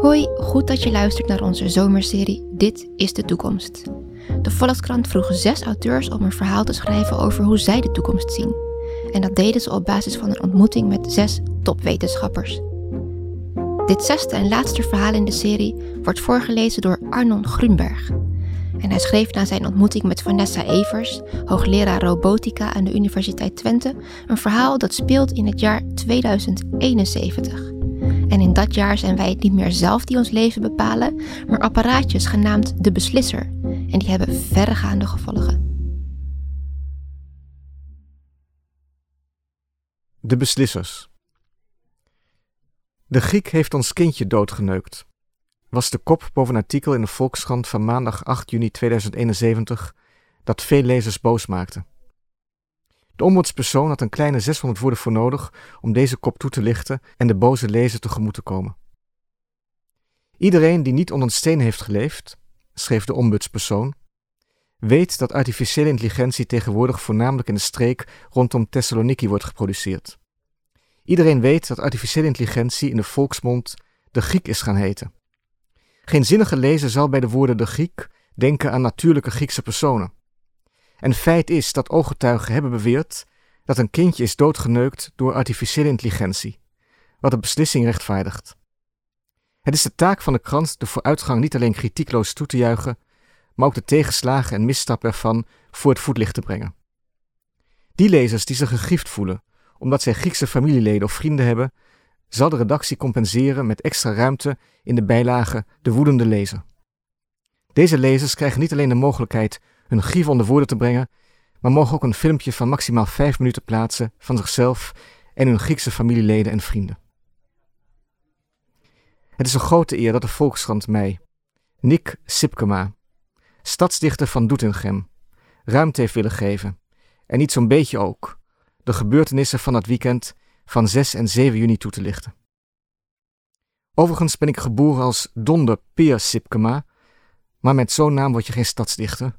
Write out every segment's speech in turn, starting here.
Hoi, goed dat je luistert naar onze zomerserie Dit is de toekomst. De Volkskrant vroeg zes auteurs om een verhaal te schrijven over hoe zij de toekomst zien. En dat deden ze op basis van een ontmoeting met zes topwetenschappers. Dit zesde en laatste verhaal in de serie wordt voorgelezen door Arnon Grunberg. En hij schreef na zijn ontmoeting met Vanessa Evers, hoogleraar robotica aan de Universiteit Twente, een verhaal dat speelt in het jaar 2071. In dat jaar zijn wij het niet meer zelf die ons leven bepalen, maar apparaatjes genaamd de beslisser. En die hebben verregaande gevolgen. De beslissers. De Griek heeft ons kindje doodgeneukt. Was de kop boven een artikel in de Volkskrant van maandag 8 juni 2071 dat veel lezers boos maakte. De ombudspersoon had een kleine 600 woorden voor nodig om deze kop toe te lichten en de boze lezer tegemoet te komen. Iedereen die niet onder een steen heeft geleefd, schreef de ombudspersoon, weet dat artificiële intelligentie tegenwoordig voornamelijk in de streek rondom Thessaloniki wordt geproduceerd. Iedereen weet dat artificiële intelligentie in de volksmond de Griek is gaan heten. Geen zinnige lezer zal bij de woorden de Griek denken aan natuurlijke Griekse personen. En feit is dat ooggetuigen hebben beweerd dat een kindje is doodgeneukt door artificiële intelligentie, wat de beslissing rechtvaardigt. Het is de taak van de krant de vooruitgang niet alleen kritiekloos toe te juichen, maar ook de tegenslagen en misstappen ervan voor het voetlicht te brengen. Die lezers die zich gegriefd voelen omdat zij Griekse familieleden of vrienden hebben, zal de redactie compenseren met extra ruimte in de bijlage De Woedende Lezer. Deze lezers krijgen niet alleen de mogelijkheid hun grief onder woorden te brengen, maar mogen ook een filmpje van maximaal vijf minuten plaatsen van zichzelf en hun Griekse familieleden en vrienden. Het is een grote eer dat de Volkskrant mij, Nick Sipkema, stadsdichter van Doetinchem, ruimte heeft willen geven. En niet zo'n beetje ook, de gebeurtenissen van dat weekend van 6 en 7 juni toe te lichten. Overigens ben ik geboren als Donder Peer Sipkema, maar met zo'n naam word je geen stadsdichter,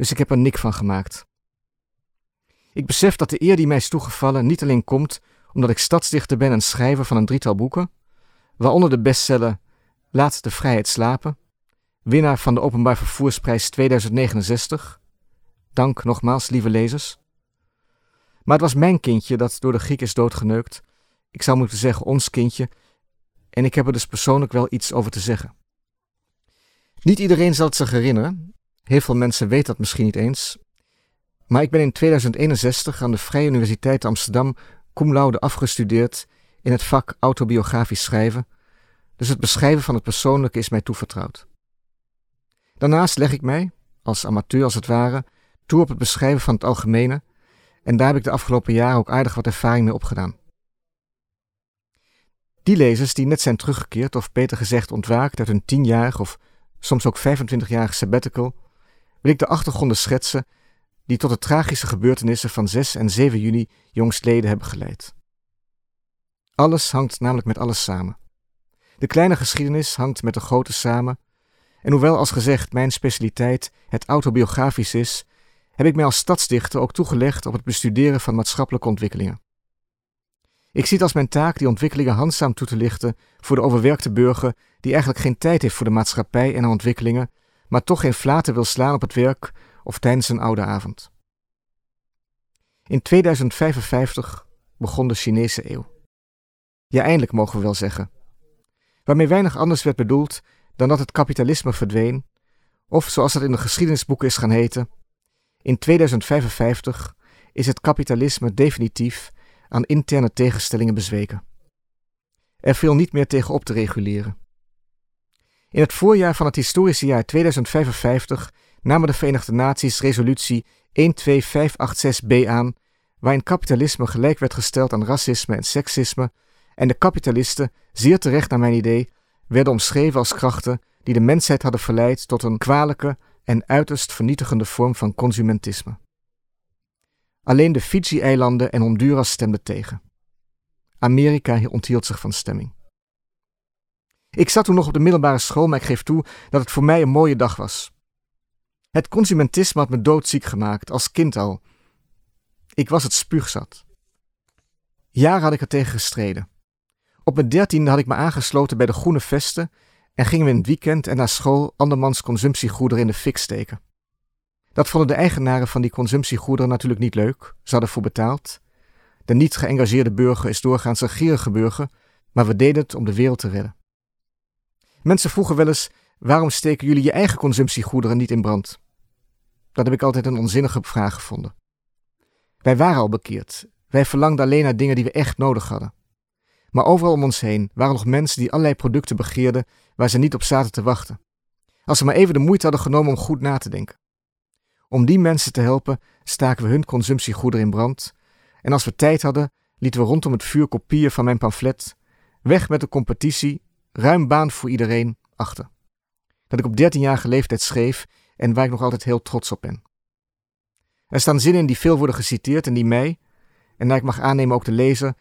dus ik heb er Nick van gemaakt. Ik besef dat de eer die mij is toegevallen niet alleen komt omdat ik stadsdichter ben en schrijver van een drietal boeken, waaronder de bestseller Laat de vrijheid slapen, winnaar van de Openbaar Vervoersprijs 2069. Dank nogmaals, lieve lezers. Maar het was mijn kindje dat door de Griek is doodgeneukt. Ik zou moeten zeggen ons kindje, en ik heb er dus persoonlijk wel iets over te zeggen. Niet iedereen zal het zich herinneren, Heel veel mensen weten dat misschien niet eens. Maar ik ben in 2061 aan de Vrije Universiteit Amsterdam cum laude afgestudeerd in het vak autobiografisch schrijven, dus het beschrijven van het persoonlijke is mij toevertrouwd. Daarnaast leg ik mij, als amateur als het ware, toe op het beschrijven van het algemene, en daar heb ik de afgelopen jaren ook aardig wat ervaring mee opgedaan. Die lezers die net zijn teruggekeerd, of beter gezegd ontwaakt uit hun tienjarig of soms ook 25-jarig sabbatical, wil ik de achtergronden schetsen die tot de tragische gebeurtenissen van 6 en 7 juni jongstleden hebben geleid. Alles hangt namelijk met alles samen. De kleine geschiedenis hangt met de grote samen, en hoewel als gezegd mijn specialiteit het autobiografisch is, heb ik mij als stadsdichter ook toegelegd op het bestuderen van maatschappelijke ontwikkelingen. Ik zie het als mijn taak die ontwikkelingen handzaam toe te lichten voor de overwerkte burger die eigenlijk geen tijd heeft voor de maatschappij en haar ontwikkelingen, maar toch geen flaten wil slaan op het werk of tijdens een oude avond. In 2055 begon de Chinese eeuw. Ja, eindelijk mogen we wel zeggen. Waarmee weinig anders werd bedoeld dan dat het kapitalisme verdween, of zoals het in de geschiedenisboeken is gaan heten, in 2055 is het kapitalisme definitief aan interne tegenstellingen bezweken. Er viel niet meer tegen op te reguleren. In het voorjaar van het historische jaar 2055 namen de Verenigde Naties resolutie 12586b aan, waarin kapitalisme gelijk werd gesteld aan racisme en seksisme, en de kapitalisten, zeer terecht naar mijn idee, werden omschreven als krachten die de mensheid hadden verleid tot een kwalijke en uiterst vernietigende vorm van consumentisme. Alleen de Fiji-eilanden en Honduras stemden tegen. Amerika onthield zich van stemming. Ik zat toen nog op de middelbare school, maar ik geef toe dat het voor mij een mooie dag was. Het consumentisme had me doodziek gemaakt, als kind al. Ik was het spuugzat. Jaren had ik er tegen gestreden. Op mijn dertiende had ik me aangesloten bij de Groene Vesten en gingen we in het weekend en na school andermans consumptiegoederen in de fik steken. Dat vonden de eigenaren van die consumptiegoederen natuurlijk niet leuk, ze hadden voor betaald. De niet geëngageerde burger is doorgaans een gierige burger, maar we deden het om de wereld te redden. Mensen vroegen wel eens: waarom steken jullie je eigen consumptiegoederen niet in brand? Dat heb ik altijd een onzinnige vraag gevonden. Wij waren al bekeerd. Wij verlangden alleen naar dingen die we echt nodig hadden. Maar overal om ons heen waren nog mensen die allerlei producten begeerden waar ze niet op zaten te wachten. Als ze maar even de moeite hadden genomen om goed na te denken. Om die mensen te helpen staken we hun consumptiegoederen in brand. En als we tijd hadden, lieten we rondom het vuur kopieën van mijn pamflet. Weg met de competitie, ruim baan voor iedereen, achter. Dat ik op 13-jarige leeftijd schreef en waar ik nog altijd heel trots op ben. Er staan zinnen in die veel worden geciteerd en die mij, en naar ik mag aannemen ook de lezer,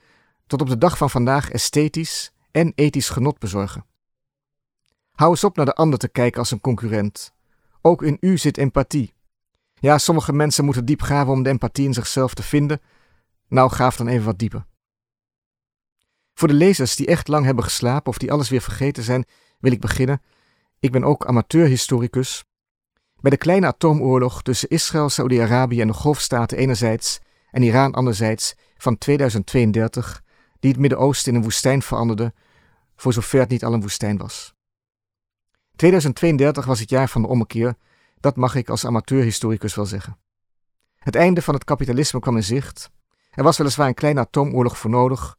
tot op de dag van vandaag esthetisch en ethisch genot bezorgen. Hou eens op naar de ander te kijken als een concurrent. Ook in u zit empathie. Ja, sommige mensen moeten diep graven om de empathie in zichzelf te vinden. Nou, gaaf dan even wat dieper. Voor de lezers die echt lang hebben geslapen of die alles weer vergeten zijn, wil ik beginnen. Ik ben ook amateurhistoricus. Bij de kleine atoomoorlog tussen Israël, Saudi-Arabië en de Golfstaten enerzijds en Iran anderzijds van 2032, die het Midden-Oosten in een woestijn veranderde, voor zover het niet al een woestijn was. 2032 was het jaar van de ommekeer, dat mag ik als amateurhistoricus wel zeggen. Het einde van het kapitalisme kwam in zicht. Er was weliswaar een kleine atoomoorlog voor nodig,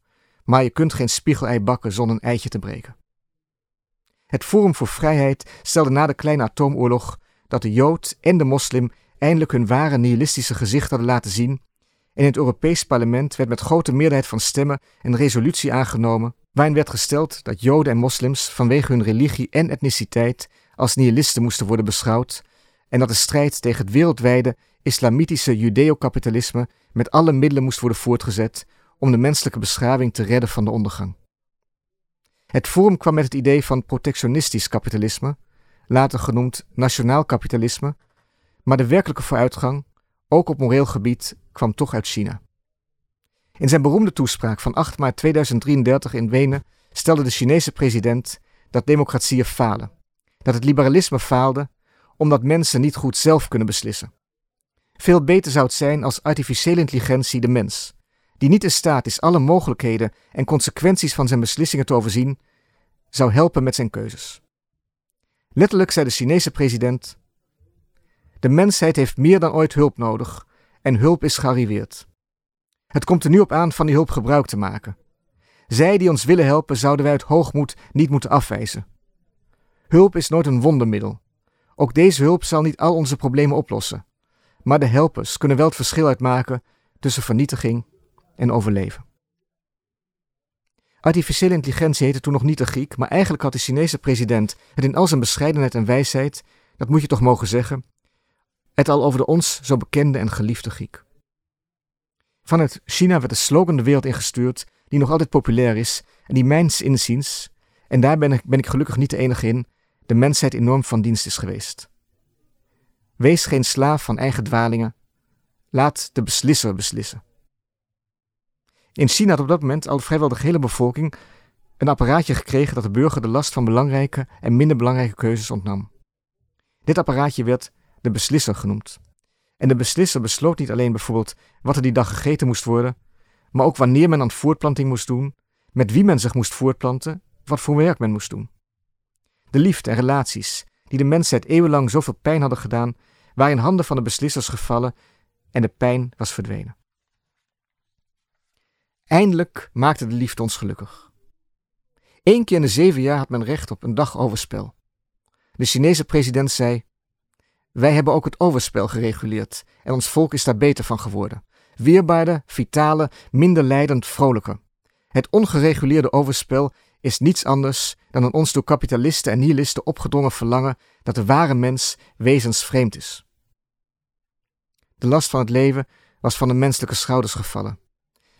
maar je kunt geen spiegelei bakken zonder een eitje te breken. Het Forum voor Vrijheid stelde na de kleine atoomoorlog dat de Jood en de moslim eindelijk hun ware nihilistische gezicht hadden laten zien. En in het Europees Parlement werd met grote meerderheid van stemmen een resolutie aangenomen waarin werd gesteld dat Joden en moslims vanwege hun religie en etniciteit als nihilisten moesten worden beschouwd en dat de strijd tegen het wereldwijde islamitische judeo-kapitalisme met alle middelen moest worden voortgezet om de menselijke beschaving te redden van de ondergang. Het Forum kwam met het idee van protectionistisch kapitalisme, later genoemd nationaal kapitalisme, maar de werkelijke vooruitgang, ook op moreel gebied, kwam toch uit China. In zijn beroemde toespraak van 8 maart 2033 in Wenen stelde de Chinese president dat democratieën falen, dat het liberalisme faalde omdat mensen niet goed zelf kunnen beslissen. Veel beter zou het zijn als artificiële intelligentie de mens, die niet in staat is alle mogelijkheden en consequenties van zijn beslissingen te overzien, zou helpen met zijn keuzes. Letterlijk zei de Chinese president: De mensheid heeft meer dan ooit hulp nodig en hulp is gearriveerd. Het komt er nu op aan van die hulp gebruik te maken. Zij die ons willen helpen, zouden wij uit hoogmoed niet moeten afwijzen. Hulp is nooit een wondermiddel. Ook deze hulp zal niet al onze problemen oplossen. Maar de helpers kunnen wel het verschil uitmaken tussen vernietiging en overleven. Artificiële intelligentie heette toen nog niet de Griek, maar eigenlijk had de Chinese president het in al zijn bescheidenheid en wijsheid, dat moet je toch mogen zeggen, het al over de ons zo bekende en geliefde Griek. Vanuit China werd de slogan de wereld ingestuurd, die nog altijd populair is en die mijns inziens, en daar ben ik, ben ik gelukkig niet de enige in, de mensheid enorm van dienst is geweest. Wees geen slaaf van eigen dwalingen, laat de beslisser beslissen. In China had op dat moment al vrijwel de hele bevolking een apparaatje gekregen dat de burger de last van belangrijke en minder belangrijke keuzes ontnam. Dit apparaatje werd de beslisser genoemd. En de beslisser besloot niet alleen bijvoorbeeld wat er die dag gegeten moest worden, maar ook wanneer men aan voortplanting moest doen, met wie men zich moest voortplanten, wat voor werk men moest doen. De liefde en relaties, die de mensheid eeuwenlang zoveel pijn hadden gedaan, waren in handen van de beslissers gevallen en de pijn was verdwenen. Eindelijk maakte de liefde ons gelukkig. Eén keer in de zeven jaar had men recht op een dag overspel. De Chinese president zei: Wij hebben ook het overspel gereguleerd en ons volk is daar beter van geworden. Weerbaarder, vitale, minder leidend, vrolijker. Het ongereguleerde overspel is niets anders dan een ons door kapitalisten en nihilisten opgedrongen verlangen dat de ware mens wezensvreemd is. De last van het leven was van de menselijke schouders gevallen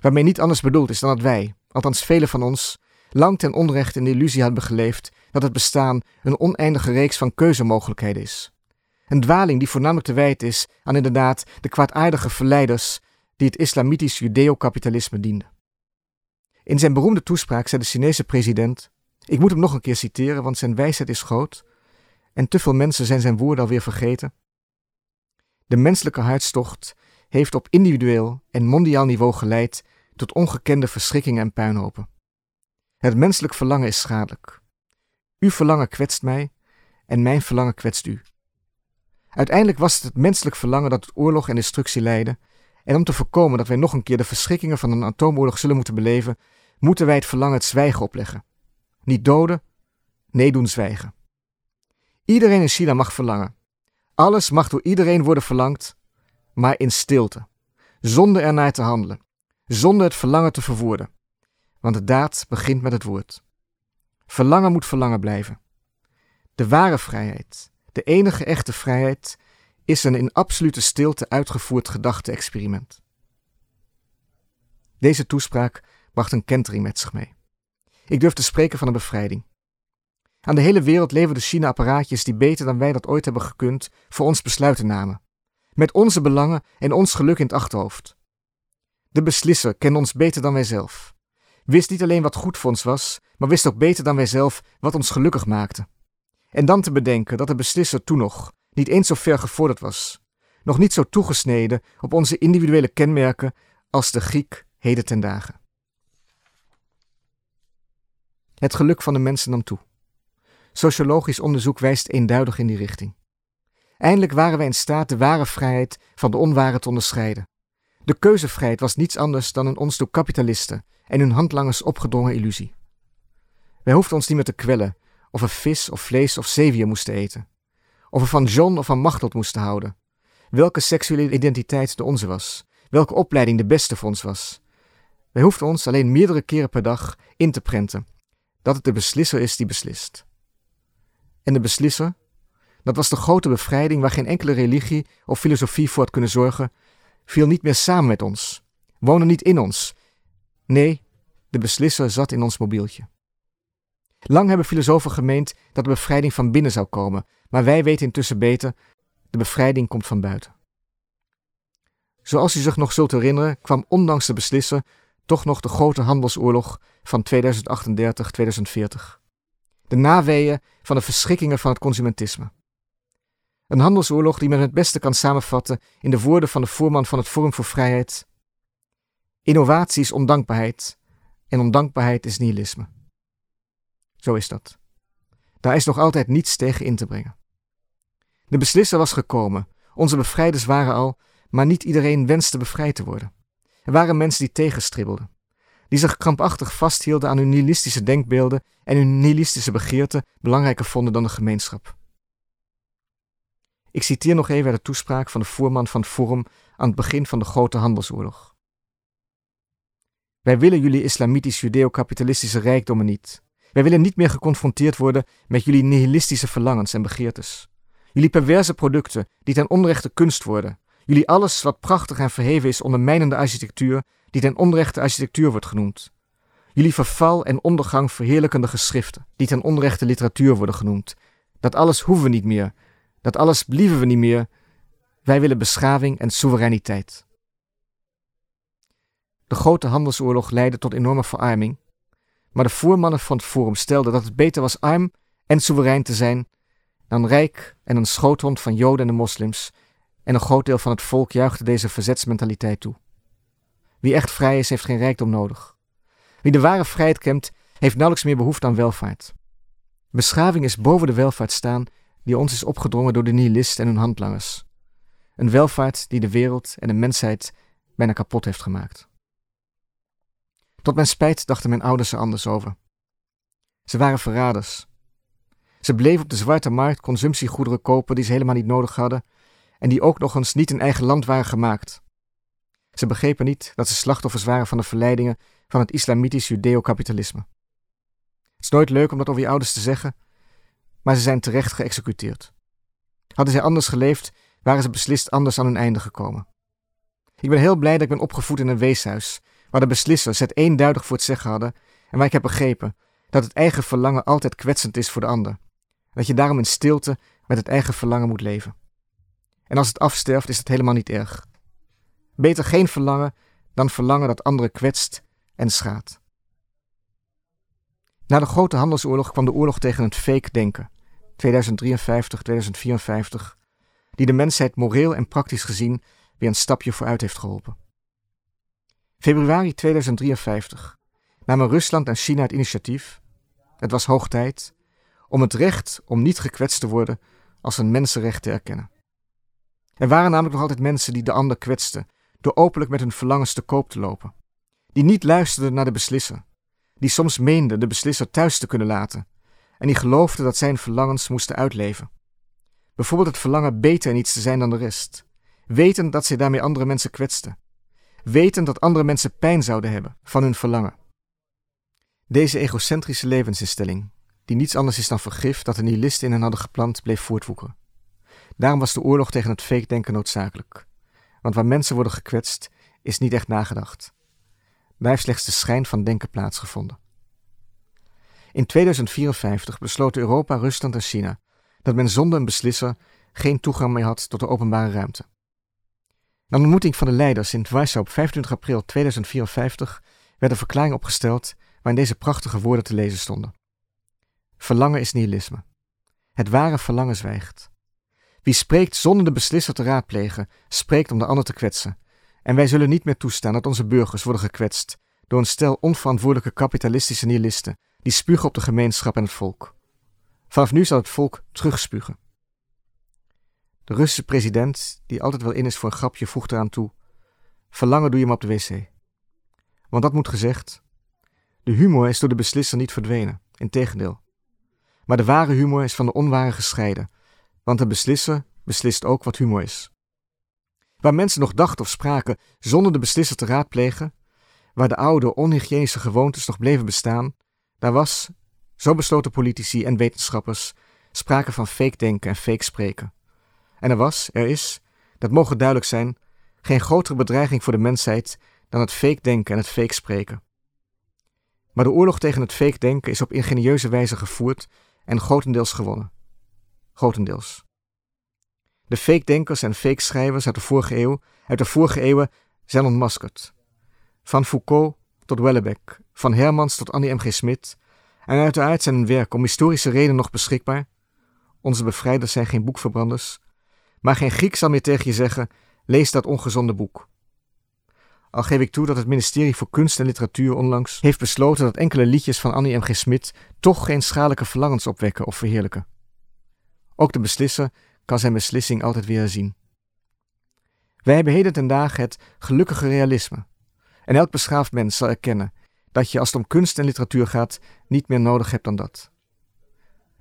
waarmee niet anders bedoeld is dan dat wij, althans velen van ons, lang ten onrecht in de illusie hebben geleefd dat het bestaan een oneindige reeks van keuzemogelijkheden is. Een dwaling die voornamelijk te wijten is aan inderdaad de kwaadaardige verleiders die het islamitisch judeo-kapitalisme dienden. In zijn beroemde toespraak zei de Chinese president: Ik moet hem nog een keer citeren, want zijn wijsheid is groot en te veel mensen zijn zijn woorden alweer vergeten. De menselijke hartstocht heeft op individueel en mondiaal niveau geleid tot ongekende verschrikkingen en puinhopen. Het menselijk verlangen is schadelijk. Uw verlangen kwetst mij en mijn verlangen kwetst u. Uiteindelijk was het het menselijk verlangen dat tot oorlog en destructie leidde, en om te voorkomen dat wij nog een keer de verschrikkingen van een atoomoorlog zullen moeten beleven, moeten wij het verlangen het zwijgen opleggen. Niet doden, nee doen zwijgen. Iedereen in China mag verlangen. Alles mag door iedereen worden verlangd, maar in stilte, zonder ernaar te handelen, zonder het verlangen te verwoorden. Want de daad begint met het woord. Verlangen moet verlangen blijven. De ware vrijheid, de enige echte vrijheid, is een in absolute stilte uitgevoerd gedachte-experiment. Deze toespraak bracht een kentering met zich mee. Ik durf te spreken van een bevrijding. Aan de hele wereld leverden China apparaatjes die beter dan wij dat ooit hebben gekund voor ons besluiten namen. Met onze belangen en ons geluk in het achterhoofd. De beslisser kende ons beter dan wij zelf. Wist niet alleen wat goed voor ons was, maar wist ook beter dan wij zelf wat ons gelukkig maakte. En dan te bedenken dat de beslisser toen nog niet eens zo ver gevorderd was, nog niet zo toegesneden op onze individuele kenmerken als de Griek heden ten dagen. Het geluk van de mensen nam toe. Sociologisch onderzoek wijst eenduidig in die richting. Eindelijk waren wij in staat de ware vrijheid van de onware te onderscheiden. De keuzevrijheid was niets anders dan een ons door kapitalisten en hun handlangers opgedrongen illusie. Wij hoefden ons niet meer te kwellen of we vis of vlees of zeewier moesten eten, of we van John of van Machteld moesten houden, welke seksuele identiteit de onze was, welke opleiding de beste voor ons was. Wij hoefden ons alleen meerdere keren per dag in te prenten dat het de beslisser is die beslist. En de beslisser, dat was de grote bevrijding waar geen enkele religie of filosofie voor had kunnen zorgen, viel niet meer samen met ons, woonde niet in ons. Nee, de beslisser zat in ons mobieltje. Lang hebben filosofen gemeend dat de bevrijding van binnen zou komen, maar wij weten intussen beter, de bevrijding komt van buiten. Zoals u zich nog zult herinneren, kwam ondanks de beslisser toch nog de grote handelsoorlog van 2038-2040. De naweeën van de verschrikkingen van het consumentisme. Een handelsoorlog die men het beste kan samenvatten in de woorden van de voorman van het Forum voor Vrijheid. Innovatie is ondankbaarheid en ondankbaarheid is nihilisme. Zo is dat. Daar is nog altijd niets tegen in te brengen. De beslisser was gekomen, onze bevrijders waren al, maar niet iedereen wenste bevrijd te worden. Er waren mensen die tegenstribbelden, die zich krampachtig vasthielden aan hun nihilistische denkbeelden en hun nihilistische begeerten belangrijker vonden dan de gemeenschap. Ik citeer nog even de toespraak van de voorman van Forum aan het begin van de grote handelsoorlog. Wij willen jullie islamitisch-judeo-kapitalistische rijkdommen niet. Wij willen niet meer geconfronteerd worden met jullie nihilistische verlangens en begeertes. Jullie perverse producten die ten onrechte kunst worden. Jullie alles wat prachtig en verheven is ondermijnende architectuur die ten onrechte architectuur wordt genoemd. Jullie verval en ondergang verheerlijkende geschriften die ten onrechte literatuur worden genoemd. Dat alles hoeven we niet meer. Dat alles blieven we niet meer. Wij willen beschaving en soevereiniteit. De grote handelsoorlog leidde tot enorme verarming maar de voermannen van het Forum stelden dat het beter was arm en soeverein te zijn dan rijk en een schoothond van Joden en de moslims, en een groot deel van het volk juichte deze verzetsmentaliteit toe. Wie echt vrij is, heeft geen rijkdom nodig. Wie de ware vrijheid kent, heeft nauwelijks meer behoefte aan welvaart. Beschaving is boven de welvaart staan die ons is opgedrongen door de nihilisten en hun handlangers. Een welvaart die de wereld en de mensheid bijna kapot heeft gemaakt. Tot mijn spijt dachten mijn ouders er anders over. Ze waren verraders. Ze bleven op de zwarte markt consumptiegoederen kopen die ze helemaal niet nodig hadden en die ook nog eens niet in eigen land waren gemaakt. Ze begrepen niet dat ze slachtoffers waren van de verleidingen van het islamitisch judeo-kapitalisme. Het is nooit leuk om dat over je ouders te zeggen, maar ze zijn terecht geëxecuteerd. Hadden zij anders geleefd, waren ze beslist anders aan hun einde gekomen. Ik ben heel blij dat ik ben opgevoed in een weeshuis waar de beslissers het eenduidig voor het zeggen hadden en waar ik heb begrepen dat het eigen verlangen altijd kwetsend is voor de ander. Dat je daarom in stilte met het eigen verlangen moet leven. En als het afsterft is het helemaal niet erg. Beter geen verlangen dan verlangen dat anderen kwetst en schaadt. Na de grote handelsoorlog kwam de oorlog tegen het fake denken, 2053, 2054, die de mensheid moreel en praktisch gezien weer een stapje vooruit heeft geholpen. Februari 2053 namen Rusland en China het initiatief, het was hoog tijd, om het recht om niet gekwetst te worden als een mensenrecht te erkennen. Er waren namelijk nog altijd mensen die de ander kwetsten door openlijk met hun verlangens te koop te lopen, die niet luisterden naar de beslisser, die soms meenden de beslisser thuis te kunnen laten en die geloofden dat zijn verlangens moesten uitleven. Bijvoorbeeld het verlangen beter in iets te zijn dan de rest, weten dat zij daarmee andere mensen kwetsten, weten dat andere mensen pijn zouden hebben van hun verlangen. Deze egocentrische levensinstelling, die niets anders is dan vergif dat de nihilisten in hen hadden geplant, bleef voortwoekeren. Daarom was de oorlog tegen het fake-denken noodzakelijk. Want waar mensen worden gekwetst, is niet echt nagedacht. Daar heeft slechts de schijn van denken plaatsgevonden. In 2054 besloten Europa, Rusland en China dat men zonder een beslisser geen toegang meer had tot de openbare ruimte. Na een ontmoeting van de leiders in Warschau op 25 april 2054 werd een verklaring opgesteld waarin deze prachtige woorden te lezen stonden. Verlangen is nihilisme. Het ware verlangen zwijgt. Wie spreekt zonder de beslisser te raadplegen, spreekt om de ander te kwetsen. En wij zullen niet meer toestaan dat onze burgers worden gekwetst door een stel onverantwoordelijke kapitalistische nihilisten die spugen op de gemeenschap en het volk. Vanaf nu zal het volk terugspugen. De Russische president, die altijd wel in is voor een grapje, voegt eraan toe: Verlangen doe je hem op de wc. Want dat moet gezegd: de humor is door de beslisser niet verdwenen, integendeel. Maar de ware humor is van de onware gescheiden, want de beslisser beslist ook wat humor is. Waar mensen nog dachten of spraken zonder de beslisser te raadplegen, waar de oude onhygiënische gewoontes nog bleven bestaan, daar was, zo besloten politici en wetenschappers, sprake van fake denken en fake spreken. En er was, er is, dat mogen duidelijk zijn, geen grotere bedreiging voor de mensheid dan het fake denken en het fake spreken. Maar de oorlog tegen het fake denken is op ingenieuze wijze gevoerd en grotendeels gewonnen. Grotendeels. De fake-denkers en fake-schrijvers uit de vorige eeuw, uit de vorige eeuwen zijn ontmaskerd. Van Foucault tot Wellebeck, van Hermans tot Annie M.G. Smit, en uiteraard zijn hun werk om historische redenen nog beschikbaar. Onze bevrijders zijn geen boekverbranders, maar geen Griek zal meer tegen je zeggen: lees dat ongezonde boek. Al geef ik toe dat het ministerie voor Kunst en Literatuur onlangs heeft besloten dat enkele liedjes van Annie M.G. Smit toch geen schadelijke verlangens opwekken of verheerlijken. Ook de beslisser kan zijn beslissing altijd weer herzien. Wij hebben heden ten dagen het gelukkige realisme. En elk beschaafd mens zal erkennen dat je als het om kunst en literatuur gaat niet meer nodig hebt dan dat.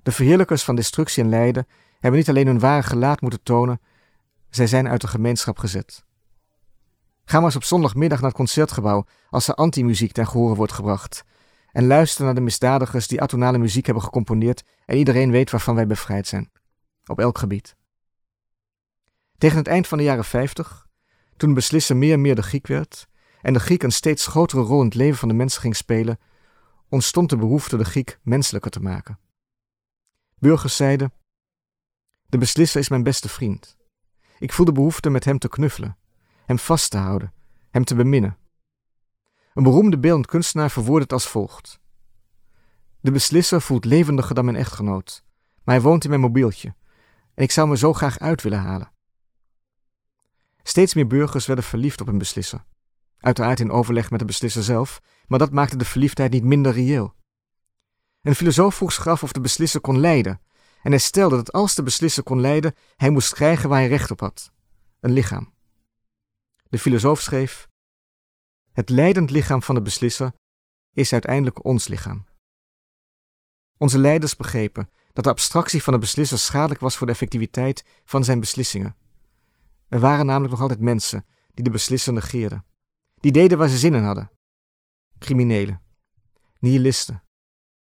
De verheerlijkers van destructie en lijden hebben niet alleen hun ware gelaat moeten tonen, zij zijn uit de gemeenschap gezet. Ga maar eens op zondagmiddag naar het concertgebouw als er antimuziek ten gehore wordt gebracht. En luister naar de misdadigers die atonale muziek hebben gecomponeerd en iedereen weet waarvan wij bevrijd zijn. Op elk gebied. Tegen het eind van de jaren 50, toen beslissen meer en meer de Griek werd en de Griek een steeds grotere rol in het leven van de mensen ging spelen, ontstond de behoefte de Griek menselijker te maken. Burgers zeiden: De beslisser is mijn beste vriend. Ik voel de behoefte met hem te knuffelen, hem vast te houden, hem te beminnen. Een beroemde beeldend kunstenaar verwoordt het als volgt: De beslisser voelt levendiger dan mijn echtgenoot, maar hij woont in mijn mobieltje en ik zou me zo graag uit willen halen. Steeds meer burgers werden verliefd op een beslisser. Uiteraard in overleg met de beslisser zelf, maar dat maakte de verliefdheid niet minder reëel. Een filosoof vroeg zich af of de beslisser kon lijden, en hij stelde dat als de beslisser kon lijden, hij moest krijgen waar hij recht op had: een lichaam. De filosoof schreef: Het leidend lichaam van de beslisser is uiteindelijk ons lichaam. Onze leiders begrepen dat de abstractie van de beslisser schadelijk was voor de effectiviteit van zijn beslissingen. Er waren namelijk nog altijd mensen die de beslisser negeerden. Die deden waar ze zin in hadden. Criminelen, nihilisten,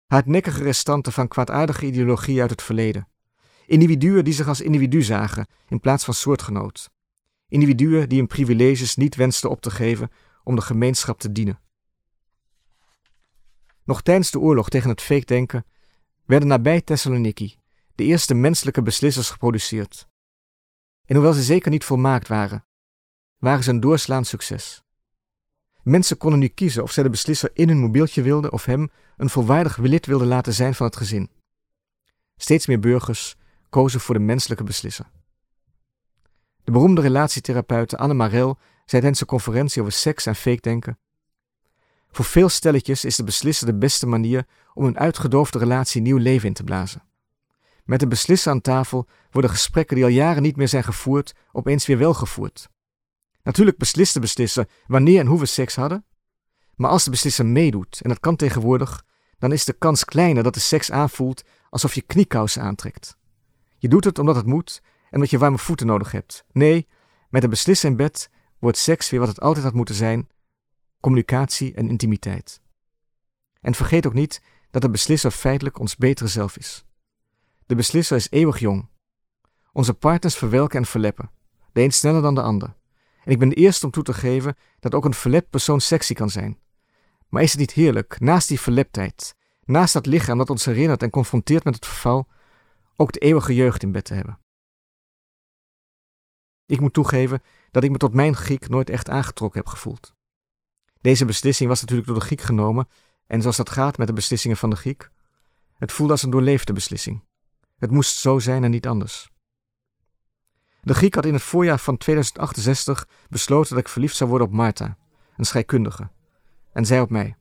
hardnekkige restanten van kwaadaardige ideologie uit het verleden. Individuen die zich als individu zagen in plaats van soortgenoot. Individuen die hun privileges niet wensten op te geven om de gemeenschap te dienen. Nog tijdens de oorlog tegen het fake-denken werden nabij Thessaloniki de eerste menselijke beslissers geproduceerd. En hoewel ze zeker niet volmaakt waren, waren ze een doorslaand succes. Mensen konden nu kiezen of zij de beslisser in hun mobieltje wilden of hem een volwaardig lid wilden laten zijn van het gezin. Steeds meer burgers kozen voor de menselijke beslisser. De beroemde relatietherapeute Anne Marel zei tijdens een conferentie over seks en fake denken. Voor veel stelletjes is de beslisser de beste manier om een uitgedoofde relatie nieuw leven in te blazen. Met de beslisser aan tafel worden gesprekken die al jaren niet meer zijn gevoerd, opeens weer wel gevoerd. Natuurlijk beslist de beslisser wanneer en hoe we seks hadden, maar als de beslisser meedoet, en dat kan tegenwoordig, dan is de kans kleiner dat de seks aanvoelt alsof je kniekousen aantrekt. Je doet het omdat het moet en omdat je warme voeten nodig hebt. Nee, met de beslisser in bed wordt seks weer wat het altijd had moeten zijn: communicatie en intimiteit. En vergeet ook niet dat de beslisser feitelijk ons betere zelf is. De beslisser is eeuwig jong. Onze partners verwelken en verleppen, de een sneller dan de ander. En ik ben de eerste om toe te geven dat ook een verlept persoon sexy kan zijn. Maar is het niet heerlijk, naast die verleptheid, naast dat lichaam dat ons herinnert en confronteert met het verval, ook de eeuwige jeugd in bed te hebben? Ik moet toegeven dat ik me tot mijn Griek nooit echt aangetrokken heb gevoeld. Deze beslissing was natuurlijk door de Griek genomen, en zoals dat gaat met de beslissingen van de Griek, het voelde als een doorleefde beslissing. Het moest zo zijn en niet anders. De Griek had in het voorjaar van 2068 besloten dat ik verliefd zou worden op Martha, een scheikundige, en zij op mij.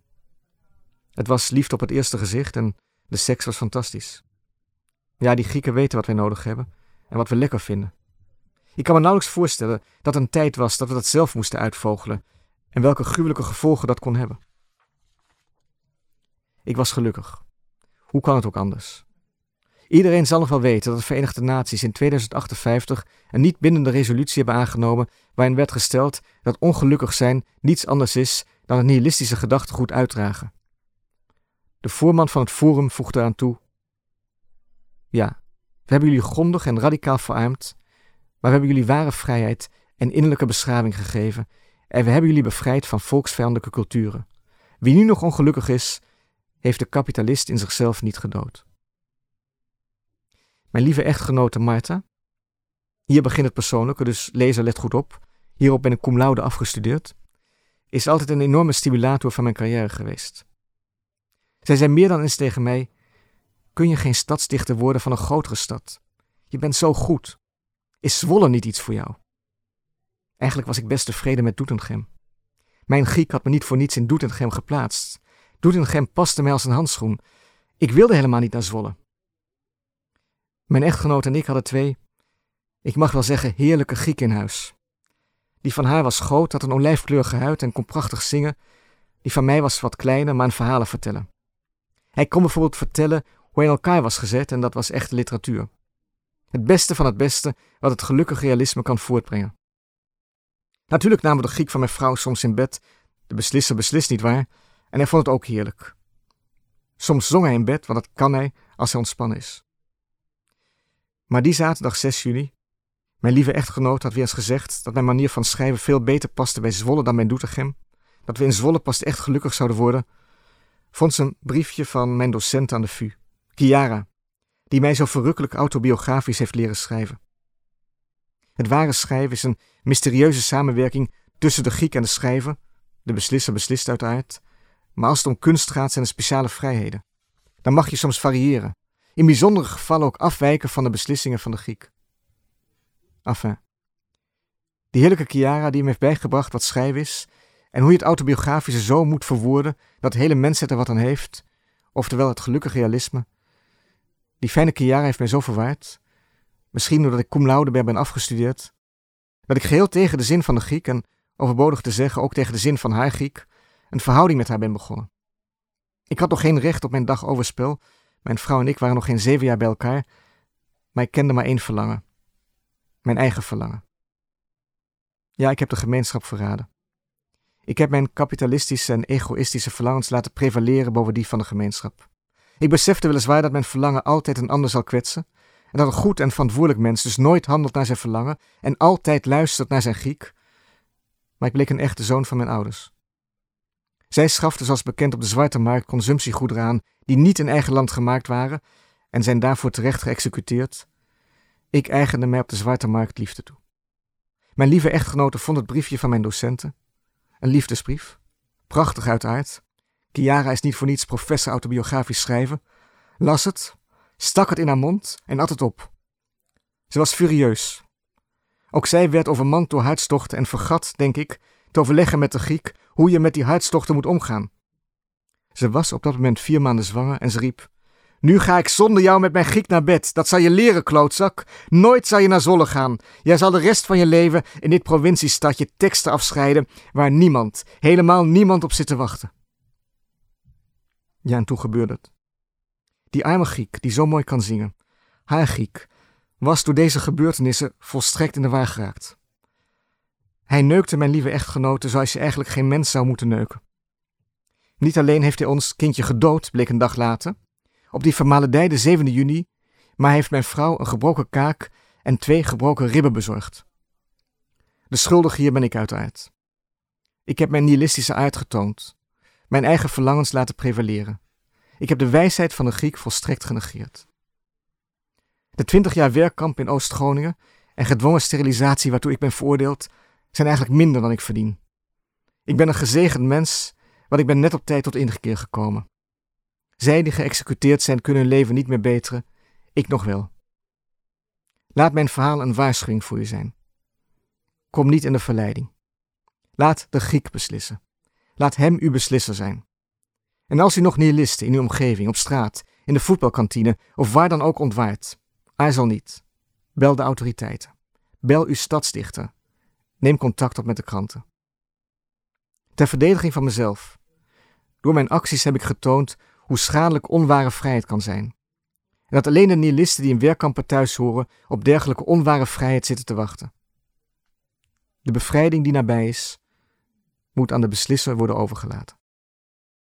Het was liefde op het eerste gezicht en de seks was fantastisch. Ja, die Grieken weten wat wij nodig hebben en wat we lekker vinden. Ik kan me nauwelijks voorstellen dat een tijd was dat we dat zelf moesten uitvogelen en welke gruwelijke gevolgen dat kon hebben. Ik was gelukkig. Hoe kan het ook anders? Iedereen zal nog wel weten dat de Verenigde Naties in 2058 een niet bindende resolutie hebben aangenomen waarin werd gesteld dat ongelukkig zijn niets anders is dan het nihilistische gedachtegoed uitdragen. De voorman van het forum voegde eraan toe: Ja, we hebben jullie grondig en radicaal verarmd, maar we hebben jullie ware vrijheid en innerlijke beschaving gegeven en we hebben jullie bevrijd van volksvijandelijke culturen. Wie nu nog ongelukkig is, heeft de kapitalist in zichzelf niet gedood. Mijn lieve echtgenote Marta. Hier begint het persoonlijke, dus lezer let goed op. Hierop ben ik cum laude afgestudeerd. Is altijd een enorme stimulator van mijn carrière geweest. Zij zei meer dan eens tegen mij: Kun je geen stadsdichter worden van een grotere stad? Je bent zo goed. Is Zwolle niet iets voor jou? Eigenlijk was ik best tevreden met Doetinchem. Mijn Griek had me niet voor niets in Doetinchem geplaatst. Doetinchem paste mij als een handschoen. Ik wilde helemaal niet naar Zwolle. Mijn echtgenoot en ik hadden twee, ik mag wel zeggen, heerlijke Grieken in huis. Die van haar was groot, had een olijfkleurige huid en kon prachtig zingen. Die van mij was wat kleiner, maar een verhalen vertellen. Hij kon bijvoorbeeld vertellen hoe hij in elkaar was gezet en dat was echte literatuur. Het beste van het beste wat het gelukkig realisme kan voortbrengen. Natuurlijk namen de Griek van mijn vrouw soms in bed, de beslisser beslist niet waar, en hij vond het ook heerlijk. Soms zong hij in bed, want dat kan hij als hij ontspannen is. Maar die zaterdag 6 juni, mijn lieve echtgenoot had weer eens gezegd dat mijn manier van schrijven veel beter paste bij Zwolle dan bij Doetinchem, dat we in Zwolle pas echt gelukkig zouden worden, vond ze een briefje van mijn docent aan de VU, Chiara, die mij zo verrukkelijk autobiografisch heeft leren schrijven. Het ware schrijven is een mysterieuze samenwerking tussen de Griek en de schrijver. De beslisser beslist uiteraard. Maar als het om kunst gaat, zijn er speciale vrijheden. Dan mag je soms variëren. In bijzondere gevallen ook afwijken van de beslissingen van de Griek. Enfin. Die heerlijke Chiara die hem heeft bijgebracht wat schrijven is en hoe je het autobiografische zo moet verwoorden dat de hele mensheid er wat aan heeft, oftewel het gelukkige realisme. Die fijne Chiara heeft mij zo verwaard, misschien doordat ik cum laude ben afgestudeerd, dat ik geheel tegen de zin van de Griek en overbodig te zeggen ook tegen de zin van haar Griek een verhouding met haar ben begonnen. Ik had nog geen recht op mijn dag overspel. Mijn vrouw en ik waren nog geen zeven jaar bij elkaar, maar ik kende maar één verlangen. Mijn eigen verlangen. Ja, ik heb de gemeenschap verraden. Ik heb mijn kapitalistische en egoïstische verlangens laten prevaleren boven die van de gemeenschap. Ik besefte weliswaar dat mijn verlangen altijd een ander zal kwetsen, en dat een goed en verantwoordelijk mens dus nooit handelt naar zijn verlangen en altijd luistert naar zijn Griek, maar ik bleek een echte zoon van mijn ouders. Zij schaften zoals bekend op de zwarte markt consumptiegoederen aan die niet in eigen land gemaakt waren en zijn daarvoor terecht geëxecuteerd. Ik eigende mij op de zwarte markt liefde toe. Mijn lieve echtgenote vond het briefje van mijn docenten, een liefdesbrief, prachtig uiteraard. Chiara is niet voor niets professor autobiografisch schrijven. Las het, stak het in haar mond en at het op. Ze was furieus. Ook zij werd overmand door hartstochten en vergat, denk ik, te overleggen met de Griek hoe je met die hartstochten moet omgaan. Ze was op dat moment vier maanden zwanger en ze riep: Nu ga ik zonder jou met mijn Griek naar bed. Dat zal je leren, klootzak. Nooit zal je naar Zolle gaan. Jij zal de rest van je leven in dit provinciestadje teksten afscheiden waar niemand, helemaal niemand op zit te wachten. Ja, en toen gebeurde het. Die arme Griek, die zo mooi kan zingen, haar Griek, was door deze gebeurtenissen volstrekt in de war geraakt. Hij neukte mijn lieve echtgenote zoals je eigenlijk geen mens zou moeten neuken. Niet alleen heeft hij ons kindje gedood, bleek een dag later, op die vermaledijde 7 juni, maar heeft mijn vrouw een gebroken kaak en twee gebroken ribben bezorgd. De schuldige hier ben ik uiteraard. Ik heb mijn nihilistische aard getoond, mijn eigen verlangens laten prevaleren. Ik heb de wijsheid van de Griek volstrekt genegeerd. De twintig jaar werkkamp in Oost-Groningen en gedwongen sterilisatie waartoe ik ben veroordeeld, zijn eigenlijk minder dan ik verdien. Ik ben een gezegend mens, want ik ben net op tijd tot ingekeer gekomen. Zij die geëxecuteerd zijn kunnen hun leven niet meer beteren, ik nog wel. Laat mijn verhaal een waarschuwing voor u zijn. Kom niet in de verleiding. Laat de Griek beslissen. Laat hem uw beslisser zijn. En als u nog nihilisten in uw omgeving, op straat, in de voetbalkantine of waar dan ook ontwaart, aarzel niet. Bel de autoriteiten. Bel uw stadsdichter. Neem contact op met de kranten. Ter verdediging van mezelf. Door mijn acties heb ik getoond hoe schadelijk onware vrijheid kan zijn. En dat alleen de nihilisten die in werkkampen thuis horen op dergelijke onware vrijheid zitten te wachten. De bevrijding die nabij is, moet aan de beslisser worden overgelaten.